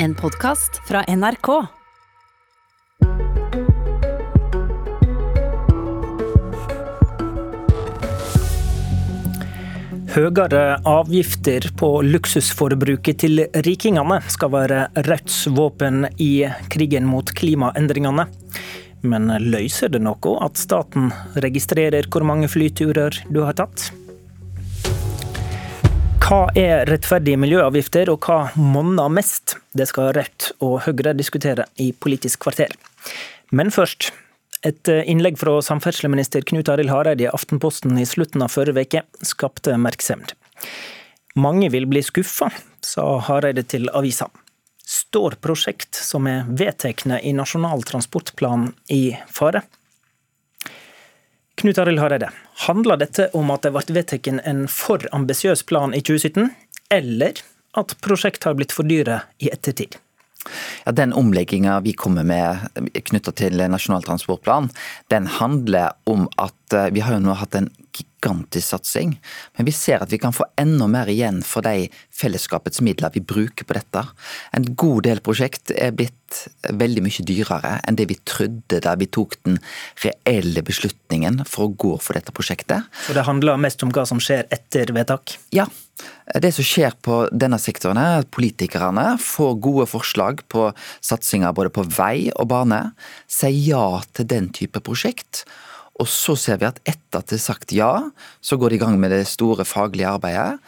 En podkast fra NRK. Høyere avgifter på luksusforbruket til rikingene skal være Rødts våpen i krigen mot klimaendringene. Men løser det noe at staten registrerer hvor mange flyturer du har tatt? Hva er rettferdige miljøavgifter, og hva monner mest? Det skal Rødt og Høyre diskutere i Politisk kvarter. Men først, et innlegg fra samferdselsminister Knut Arild Hareide i Aftenposten i slutten av forrige uke skapte merksemd. Mange vil bli skuffa, sa Hareide til avisa. Står prosjekt som er vedtekne i Nasjonal transportplan i fare? Knut Arild Hareide, handler dette om at det ble vedtatt en for ambisiøs plan i 2017, eller at prosjekt har blitt for dyre i ettertid? Ja, Den omlegginga vi kommer med knytta til Nasjonal transportplan, den handler om at eh, vi har jo nå hatt en gigantisk satsing. Men vi ser at vi kan få enda mer igjen for de fellesskapets midler vi bruker på dette. En god del prosjekt er blitt veldig mye dyrere enn det vi trodde da vi tok den reelle beslutningen for å gå for dette prosjektet. Så det handler mest om hva som skjer etter vedtak? Ja. Det som skjer på denne sektoren er at politikerne får gode forslag på satsinger både på vei og bane, sier ja til den type prosjekt. Og så ser vi at etter at det er sagt ja, så går de i gang med det store faglige arbeidet.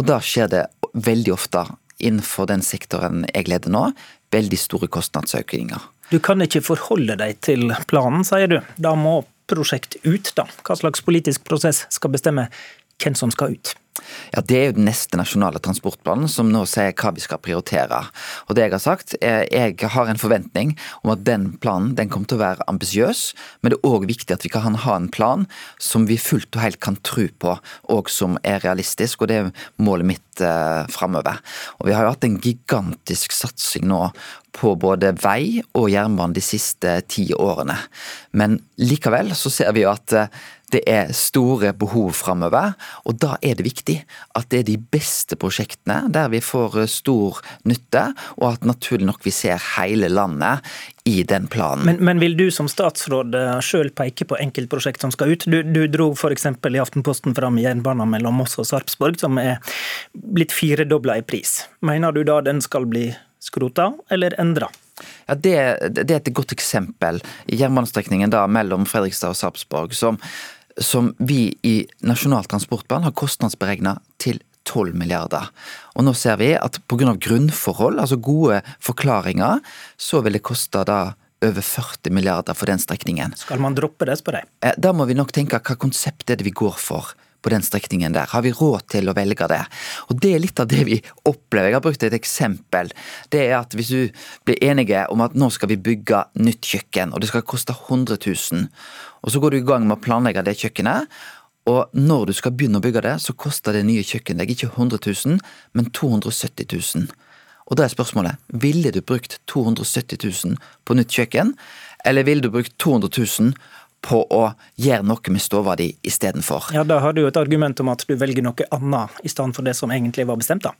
Og da skjer det veldig ofte innenfor den sektoren jeg leder nå, veldig store kostnadsøkninger. Du kan ikke forholde deg til planen, sier du. Da må prosjekt ut, da. Hva slags politisk prosess skal bestemme hvem som skal ut? Ja, Det er jo den neste nasjonale transportplanen som nå sier hva vi skal prioritere. Og det Jeg har sagt, jeg har en forventning om at den planen den kommer til å være ambisiøs, men det er òg viktig at vi kan ha en plan som vi fullt og helt kan tro på, og som er realistisk. og Det er målet mitt eh, framover. Vi har jo hatt en gigantisk satsing nå på både vei og jernbane de siste ti årene. Men likevel så ser vi jo at eh, det er store behov framover, og da er det viktig at det er de beste prosjektene der vi får eh, stor nytte, og at naturlig nok vi ser hele landet i den planen. Men, men vil du som statsråd eh, sjøl peke på enkeltprosjekt som skal ut? Du, du dro f.eks. i Aftenposten fram jernbanen mellom Moss og Sarpsborg, som er blitt firedobla i pris. Mener du da den skal bli skrota eller endra? Ja, det, det, er et godt eksempel. Jernbanestrekningen da mellom Fredrikstad og Sarpsborg, som som vi i Nasjonal transportplan har kostnadsberegna til 12 milliarder. Og nå ser vi at pga. grunnforhold, altså gode forklaringer, så vil det koste da over 40 milliarder for den strekningen. Skal man droppe det, spør jeg? Eh, da må vi nok tenke hva konsept er det vi går for på den strekningen der. Har vi råd til å velge det? Og Det er litt av det vi opplever. Jeg har brukt et eksempel. Det er at Hvis du blir enige om at nå skal vi bygge nytt kjøkken, og det skal koste 100 000, og så går du i gang med å planlegge det kjøkkenet. Og når du skal begynne å bygge det, så koster det nye kjøkkenet deg ikke 100 000, men 270 000. Og da er spørsmålet, ville du brukt 270 000 på nytt kjøkken, eller ville du brukt 200 000 på å gjøre noe med stova di istedenfor? Ja, da har du jo et argument om at du velger noe annet i stedet for det som egentlig var bestemt, da.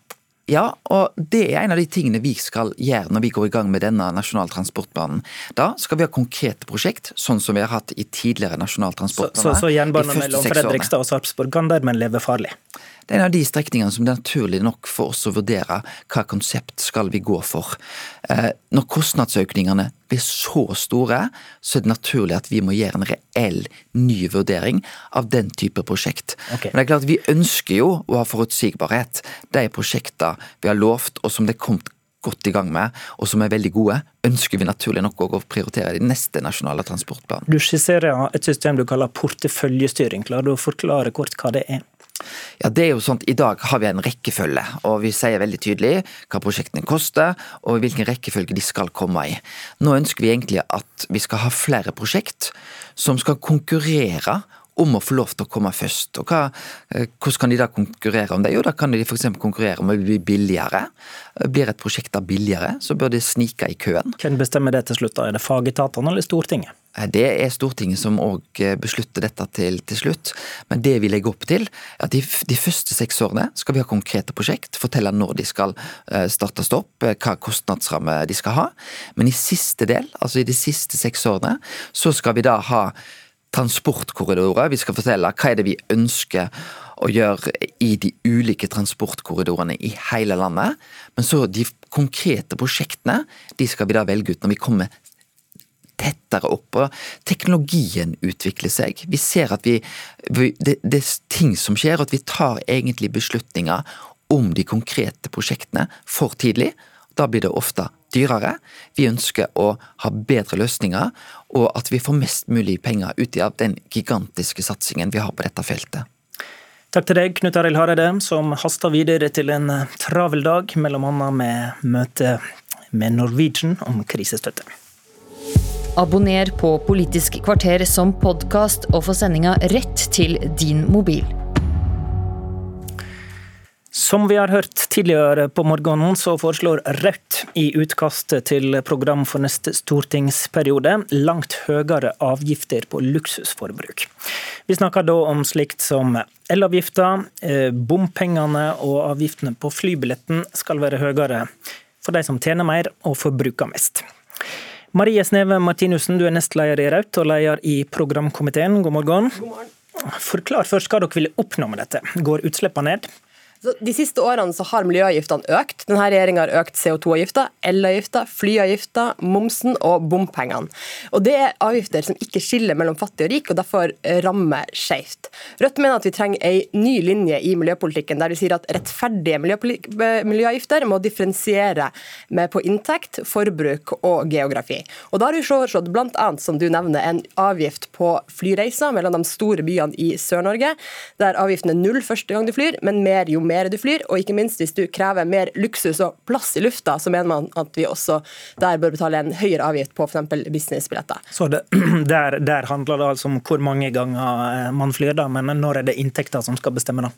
Ja, og det er en av de tingene vi skal gjøre når vi går i gang med denne Nasjonal transportplanen. Da skal vi ha konkrete prosjekt, sånn som vi har hatt i tidligere nasjonal transportbane. Så, så, så jernbanen mellom Fredrikstad og Sarpsborg kan dermed leve farlig? Det er en av de strekningene som det er naturlig nok for oss å vurdere hva konsept skal vi gå for. Eh, når kostnadsøkningene blir så store, så er det naturlig at vi må gjøre en reell ny vurdering av den type prosjekt. Okay. Men det er klart Vi ønsker jo å ha forutsigbarhet. De prosjektene vi har lovt, og som det er kommet godt i gang med, og som er veldig gode, ønsker vi naturlig nok å prioritere i neste nasjonale transportplan. Du skisserer et system du kaller porteføljestyring. Klarer du å forklare kort hva det er? Ja, det er jo sånn I dag har vi en rekkefølge, og vi sier veldig tydelig hva prosjektene koster og hvilken rekkefølge de skal komme i. Nå ønsker vi egentlig at vi skal ha flere prosjekt som skal konkurrere om å få lov til å komme først. Og hva, eh, Hvordan kan de da konkurrere om det? Jo, da kan de f.eks. konkurrere om å bli billigere. Blir et prosjekt da billigere, så bør det snike i køen. Hvem bestemmer det til slutt? da? Er det fagetatene eller Stortinget? Det er Stortinget som òg beslutter dette til, til, slutt. Men det vi legger opp til, er at de, de, første seks årene skal vi ha konkrete prosjekt. Fortelle når de skal startes opp, hva kostnadsramme de skal ha. Men i siste del, altså i de siste seks årene, så skal vi da ha transportkorridorer. Vi skal fortelle hva er det vi ønsker å gjøre i de ulike transportkorridorene i hele landet. Men så de konkrete prosjektene, de skal vi da velge ut når vi kommer tettere opp. og Teknologien utvikler seg. Vi ser at vi, det, det er ting som skjer, og at vi tar egentlig beslutninger om de konkrete prosjektene for tidlig. Da blir det ofte dyrere. Vi ønsker å ha bedre løsninger, og at vi får mest mulig penger ut av den gigantiske satsingen vi har på dette feltet. Takk til deg, Knut Arild Hareide, som haster videre til en travel dag, bl.a. med møte med Norwegian om krisestøtte. Abonner på Politisk kvarter som podkast, og få sendinga rett til din mobil. Som vi har hørt tidligere på morgenen, så foreslår Rødt i utkastet til program for neste stortingsperiode langt høyere avgifter på luksusforbruk. Vi snakker da om slikt som elavgifta, eh, bompengene og avgiftene på flybilletten skal være høyere for de som tjener mer og forbruker mest. Marie Sneve Martinussen, du er nestleder i Raut og leder i programkomiteen. God morgen. God morgen. Forklar først hva dere vil oppnå med dette. Går utslippene ned? de siste årene så har miljøavgiftene økt. Denne regjeringa har økt CO2-avgifta, elavgifta, flyavgifta, momsen og bompengene. Og Det er avgifter som ikke skiller mellom fattig og rik, og derfor rammer skjevt. Rødt mener at vi trenger ei ny linje i miljøpolitikken, der vi sier at rettferdige miljøavgifter må differensiere med på inntekt, forbruk og geografi. Og Da har vi foreslått bl.a. som du nevner, en avgift på flyreiser mellom de store byene i Sør-Norge, der avgiften er null første gang du flyr, men mer jo mer du flyr, og ikke minst hvis du krever mer luksus og plass i lufta, så mener man at vi også der bør betale en høyere avgift på f.eks. businessbilletter. Så det, der, der, handler det altså om hvor mange ganger eh, man flyr, da, men når er det inntekter som skal bestemme da?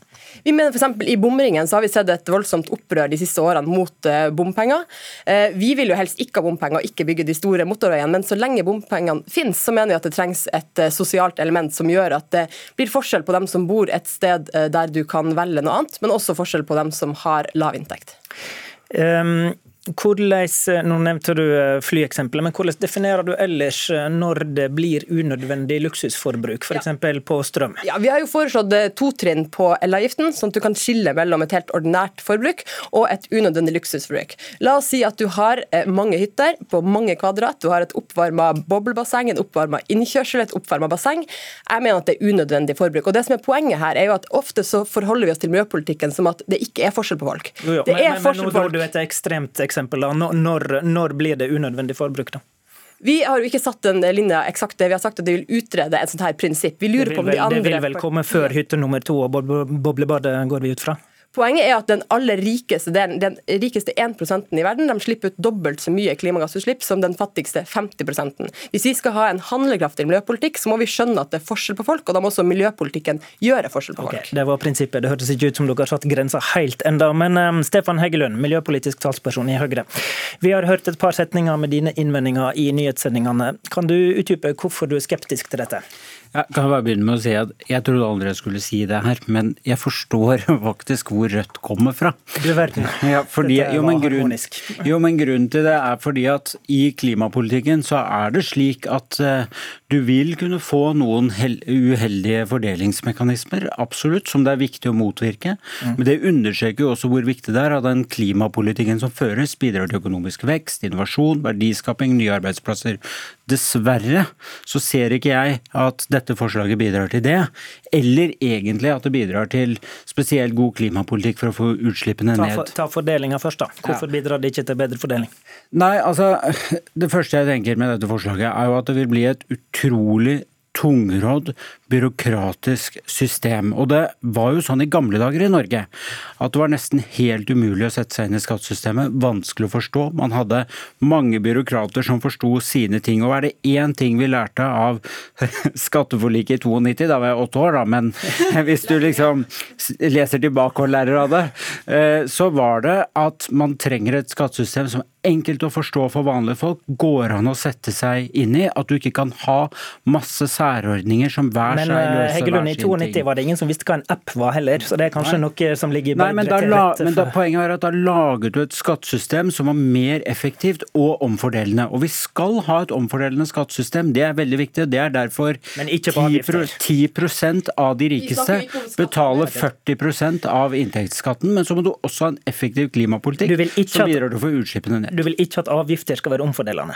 Vi mener f.eks. I bomringen så har vi sett et voldsomt opprør de siste årene mot uh, bompenger. Uh, vi vil jo helst ikke ha bompenger og ikke bygge de store motorveiene, men så lenge bompengene finnes, så mener vi at det trengs et uh, sosialt element som gjør at det blir forskjell på dem som bor et sted der du kan velge noe annet, men også forskjell på dem som har lav inntekt. Um, hvordan, nå nevnte du flyeksempler, flyeksempelet, men hvordan definerer du ellers eh, når det blir unødvendig luksusforbruk, f.eks. Ja. på strøm? Ja, Vi har jo foreslått eh, to trinn på elavgiften, sånn at du kan skille mellom et helt ordinært forbruk og et unødvendig luksusforbruk. La oss si at du har mange hytter på mange kvadrat, du har et oppvarma boblebasseng, en oppvarma innkjørsel, et oppvarma basseng. Jeg mener at det er unødvendig forbruk. Og det som er Poenget her er jo at ofte så forholder vi oss til miljøpolitikken som at det ikke er forskjell på folk. Jo, jo, det men, er men, forskjell men, på. Du et ekstremt eksempel. Når, når blir det unødvendig forbruk? da? Vi har jo ikke satt en linje eksakt det. Vi har sagt at de vil utrede et sånt her prinsipp. Vi lurer på om de andre... Det vil vel komme før hytte nummer to og boblebadet, går vi ut fra? Poenget er at den aller rikeste delen, den rikeste 1% i verden de slipper ut dobbelt så mye klimagassutslipp som den fattigste 50 Hvis vi skal ha en handlekraftig miljøpolitikk, så må vi skjønne at det er forskjell på folk, og da må også miljøpolitikken gjøre forskjell på okay, folk. Det var prinsippet. Det hørtes ikke ut som dere har satt grensa helt enda. Men um, Stefan Heggelund, miljøpolitisk talsperson i Høyre. Vi har hørt et par setninger med dine innvendinger i nyhetssendingene. Kan du utdype hvorfor du er skeptisk til dette? Jeg kan bare begynne med å si at jeg trodde aldri jeg skulle si det her, men jeg forstår faktisk hvor Rødt kommer fra. Du verden. Ja, fordi, jo, men grunn, jo, men grunnen til det er fordi at i klimapolitikken så er det slik at uh, du vil kunne få noen uheldige fordelingsmekanismer, absolutt, som det er viktig å motvirke. Mm. Men det understreker jo også hvor viktig det er at den klimapolitikken som føres, bidrar til økonomisk vekst, innovasjon, verdiskaping, nye arbeidsplasser. Dessverre så ser ikke jeg at dette forslaget bidrar til det, eller egentlig at det bidrar til spesielt god klimapolitikk for å få utslippene ned. Ta, for, ta fordelinga først, da. Hvorfor ja. bidrar det ikke til bedre fordeling? Nei, altså, Det første jeg tenker med dette forslaget, er jo at det vil bli et utrolig tungrodd, byråkratisk system. Og det var jo sånn i gamle dager i Norge at det var nesten helt umulig å sette seg inn i skattesystemet. Vanskelig å forstå. Man hadde mange byråkrater som forsto sine ting. Og er det én ting vi lærte av skatteforliket i 92, da var jeg åtte år, da, men hvis du liksom leser tilbake og lærer av det, eh, så var det at man trenger et skattesystem som enkelt å forstå for vanlige folk, går an å sette seg inn i. At du ikke kan ha masse særordninger som hver men, seg eh, løser Heggelund, hver i sin 92 ting. var det ingen som visste hva en app var heller, så det er kanskje Nei. noe som ligger Nei, bedre men, da til rette men da, poenget er at da laget du et skattesystem som var mer effektivt og omfordelende. Og vi skal ha et omfordelende skattesystem, det er veldig viktig. Det er derfor Men ikke 10, pro- 10 av de rikeste betaler 40% av inntektsskatten. Men så må du også ha en effektiv klimapolitikk Du vil ikke som bidrar til å få utslippene ned. Du vil ikke at avgifter skal være omfordelende?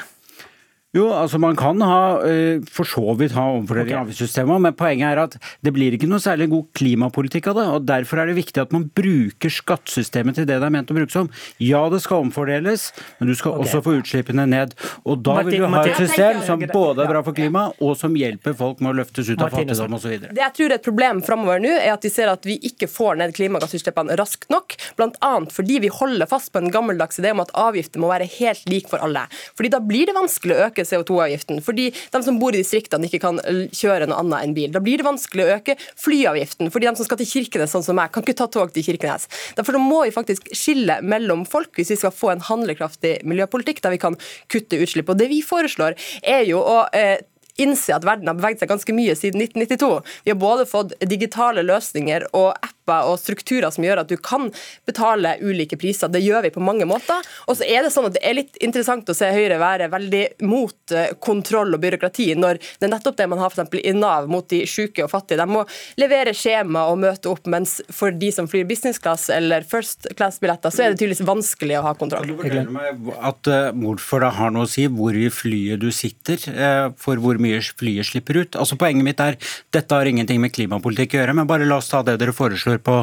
Jo, altså man kan ha, eh, for så vidt ha omfordeling i Ok. avgiftssystemet, men poenget er at det blir ikke noe særlig god klimapolitikk av det. og Derfor er det viktig at man bruker skattesystemet til det det er ment å brukes som. Ja, det skal omfordeles, men du skal okay. også få utslippene ned. Og da Martin- vil du ha et system som både er bra for klimaet, og som hjelper folk med å løftes ut av fattigdom osv. Det jeg tror er et problem framover nå, er at de ser at vi ikke får ned klimagassutslippene raskt nok. Bl.a. fordi vi holder fast på en gammeldags idé om at avgifter må være helt lik for alle. Fordi Da blir det vanskelig å øke CO2-avgiften. Fordi de som bor i distriktene ikke kan kjøre noe annet enn bil. Da blir det vanskelig å øke flyavgiften. Fordi de som skal til Kirkenes, sånn som meg, kan ikke ta tog til Kirkenes. Derfor må vi faktisk skille mellom folk hvis vi skal få en handlekraftig miljøpolitikk der vi kan kutte utslipp. Og det vi foreslår, er jo å eh, innse at verden har beveget seg ganske mye siden 1992. Vi har både fått digitale løsninger og apper og strukturer som gjør at du kan betale ulike priser. Det gjør vi på mange måter. Og så er det sånn at det er litt interessant å se Høyre være veldig mot eh, kontroll og byråkrati, når det er nettopp det man har for i Nav mot de syke og fattige. De må levere skjema og møte opp, mens for de som flyr business class eller first class-billetter, så er det tydeligvis vanskelig å ha kontroll. Du fortelle meg at eh, hvorfor det har noe å si hvor i flyet du sitter, eh, for hvor mye flyet slipper ut. Altså Poenget mitt er dette har ingenting med klimapolitikk å gjøre, men bare la oss ta det dere foreslår på,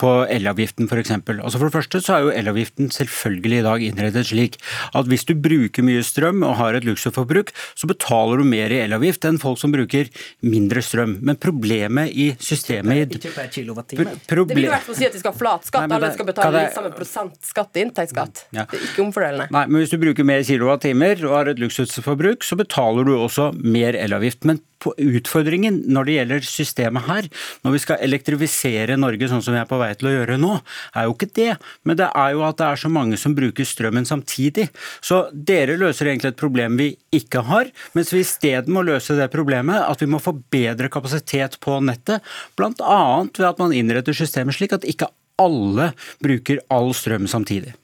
på elavgiften f.eks. Altså for det første så er jo elavgiften selvfølgelig i dag innrettet slik at hvis du bruker mye strøm og har et luksusforbruk, så betaler du mer i elavgift enn folk som bruker mindre strøm. Men problemet i systemet i Ikke per kilowattime. Pro- Det vil i hvert fall si at de skal ha flat skatt. Alle skal betale det- samme prosent skatt til inntektsskatt. Ja. Det er ikke omfordelende. Nei, men hvis du bruker mer kilowattimer og har et luksusforbruk, så betaler du også mer elavgift. Men på utfordringen når det gjelder systemet her, når vi skal elektrifisere Norge sånn som vi er på vei til å gjøre nå, er jo ikke det. Men det er jo at det er så mange som bruker strømmen samtidig. Så dere løser egentlig et problem vi ikke har, mens vi isteden må løse det problemet at vi må få bedre kapasitet på nettet, bl.a. ved at man innretter systemet slik at ikke alle bruker all strøm samtidig.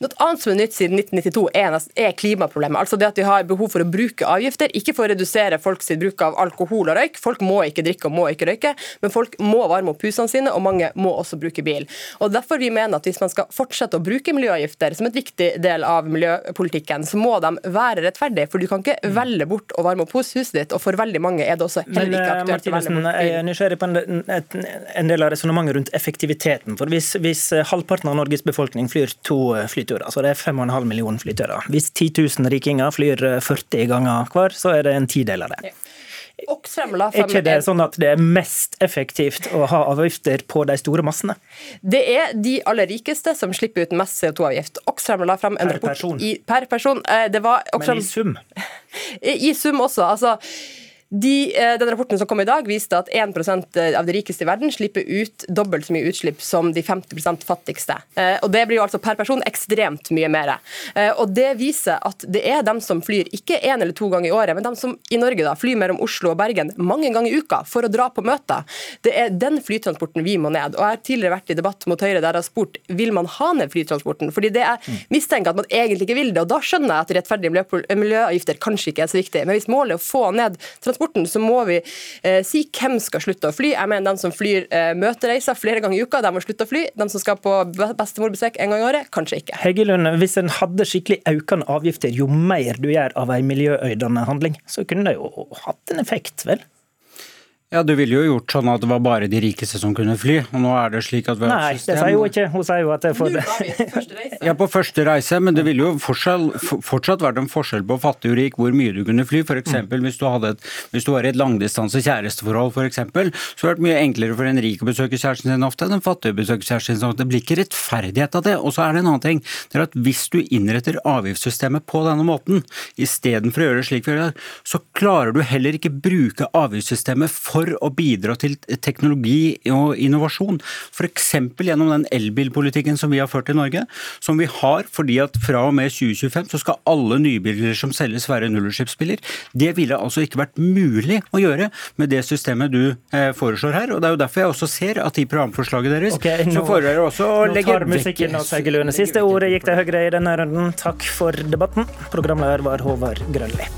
Noe annet som er nytt siden 1992 er, klimaproblemet. Altså det at vi har behov for å bruke avgifter, ikke for å redusere folks bruk av alkohol og røyk. Folk må ikke drikke og må ikke røyke, men folk må varme opp husene sine, og mange må også bruke bil. Og Derfor vi mener at hvis man skal fortsette å bruke miljøavgifter som et viktig del av miljøpolitikken, så må de være rettferdige. For du kan ikke velge bort å varme opp huset ditt, og for veldig mange er det også heller ikke eh, aktuelt å velge bort bort jeg bil. er nysgjerrig på en, en del av resonnementet rundt effektiviteten. For hvis, hvis eh, halvparten av Norges befolkning flyr to eh, flyturer, så det er 5,5 millioner flyturer. Hvis 10 000 rikinger flyr eh, 40 ganger hver, så er det en tidel av det. Oxfam la Er ikke det sånn at det er mest effektivt å ha avgifter på de store massene? Det er de aller rikeste som slipper ut mest CO2-avgift. Oxfam la frem en Per person. i per person. Eh, Det var Men i sum? I sum også. altså de, eh, den rapporten som kom i dag, viste at 1% av de rikeste i verden slipper ut dobbelt så mye utslipp som de 50 fattigste. Eh, Og Det blir jo altså per person ekstremt mye mer. Eh, Og Det viser at det er dem som flyr ikke én eller to ganger i året, men dem som i Norge da flyr mellom Oslo og Bergen mange ganger i uka for å dra på møter. Det er den flytransporten vi må ned. Og Jeg har tidligere vært i debatt mot Høyre der jeg har spurt vil man ha ned flytransporten. Fordi det jeg mistenker at man egentlig ikke vil det. Og da skjønner jeg at rettferdige miljøavgifter kanskje ikke er så viktig. Men hvis målet er å få ned transporten, så må vi eh, si hvem skal slutte å fly. Jeg mener de som flyr eh, møtereiser flere ganger i uka, de må slutte å fly. De som skal på bestemorbesøk en gang i året, kanskje ikke. Heggelund, hvis en hadde skikkelig økende avgifter, jo mer du gjør av en miljøøydende handling, så kunne det jo hatt en effekt, vel? Ja, du ville jo gjort sånn at det var bare de rikeste som kunne fly, og nå er det slik at vi har Nei, et det sa sier hun ikke. Hun sier jo at det er for reise. Ja, på første reise, men det ville jo fortsatt vært en forskjell på fattig og rik hvor mye du kunne fly. For eksempel, hvis du, hadde et, hvis du var i et langdistanse kjæresteforhold, for eksempel, så hadde det vært mye enklere for en rik å besøke kjæresten sin ofte enn en fattig å besøke kjæresten sin ofte. Det blir ikke rettferdighet av det. Og så er det en annen ting. Det er at hvis du innretter avgiftssystemet på denne måten, istedenfor å gjøre det slik vi gjør i dag, så klarer du heller ikke bruke avgiftssystemet for for å bidra til teknologi og innovasjon. F.eks. gjennom den elbilpolitikken som vi har ført i Norge. Som vi har fordi at fra og med 2025 så skal alle nybiler som selges være nullutslippsbiler. Det ville altså ikke vært mulig å gjøre med det systemet du eh, foreslår her. og Det er jo derfor jeg også ser at i programforslaget deres okay, nå, så foregår dere også å legge vekk Siste ordet gikk til Høyre i denne runden. Takk for debatten. Programleder var Håvard Grønli.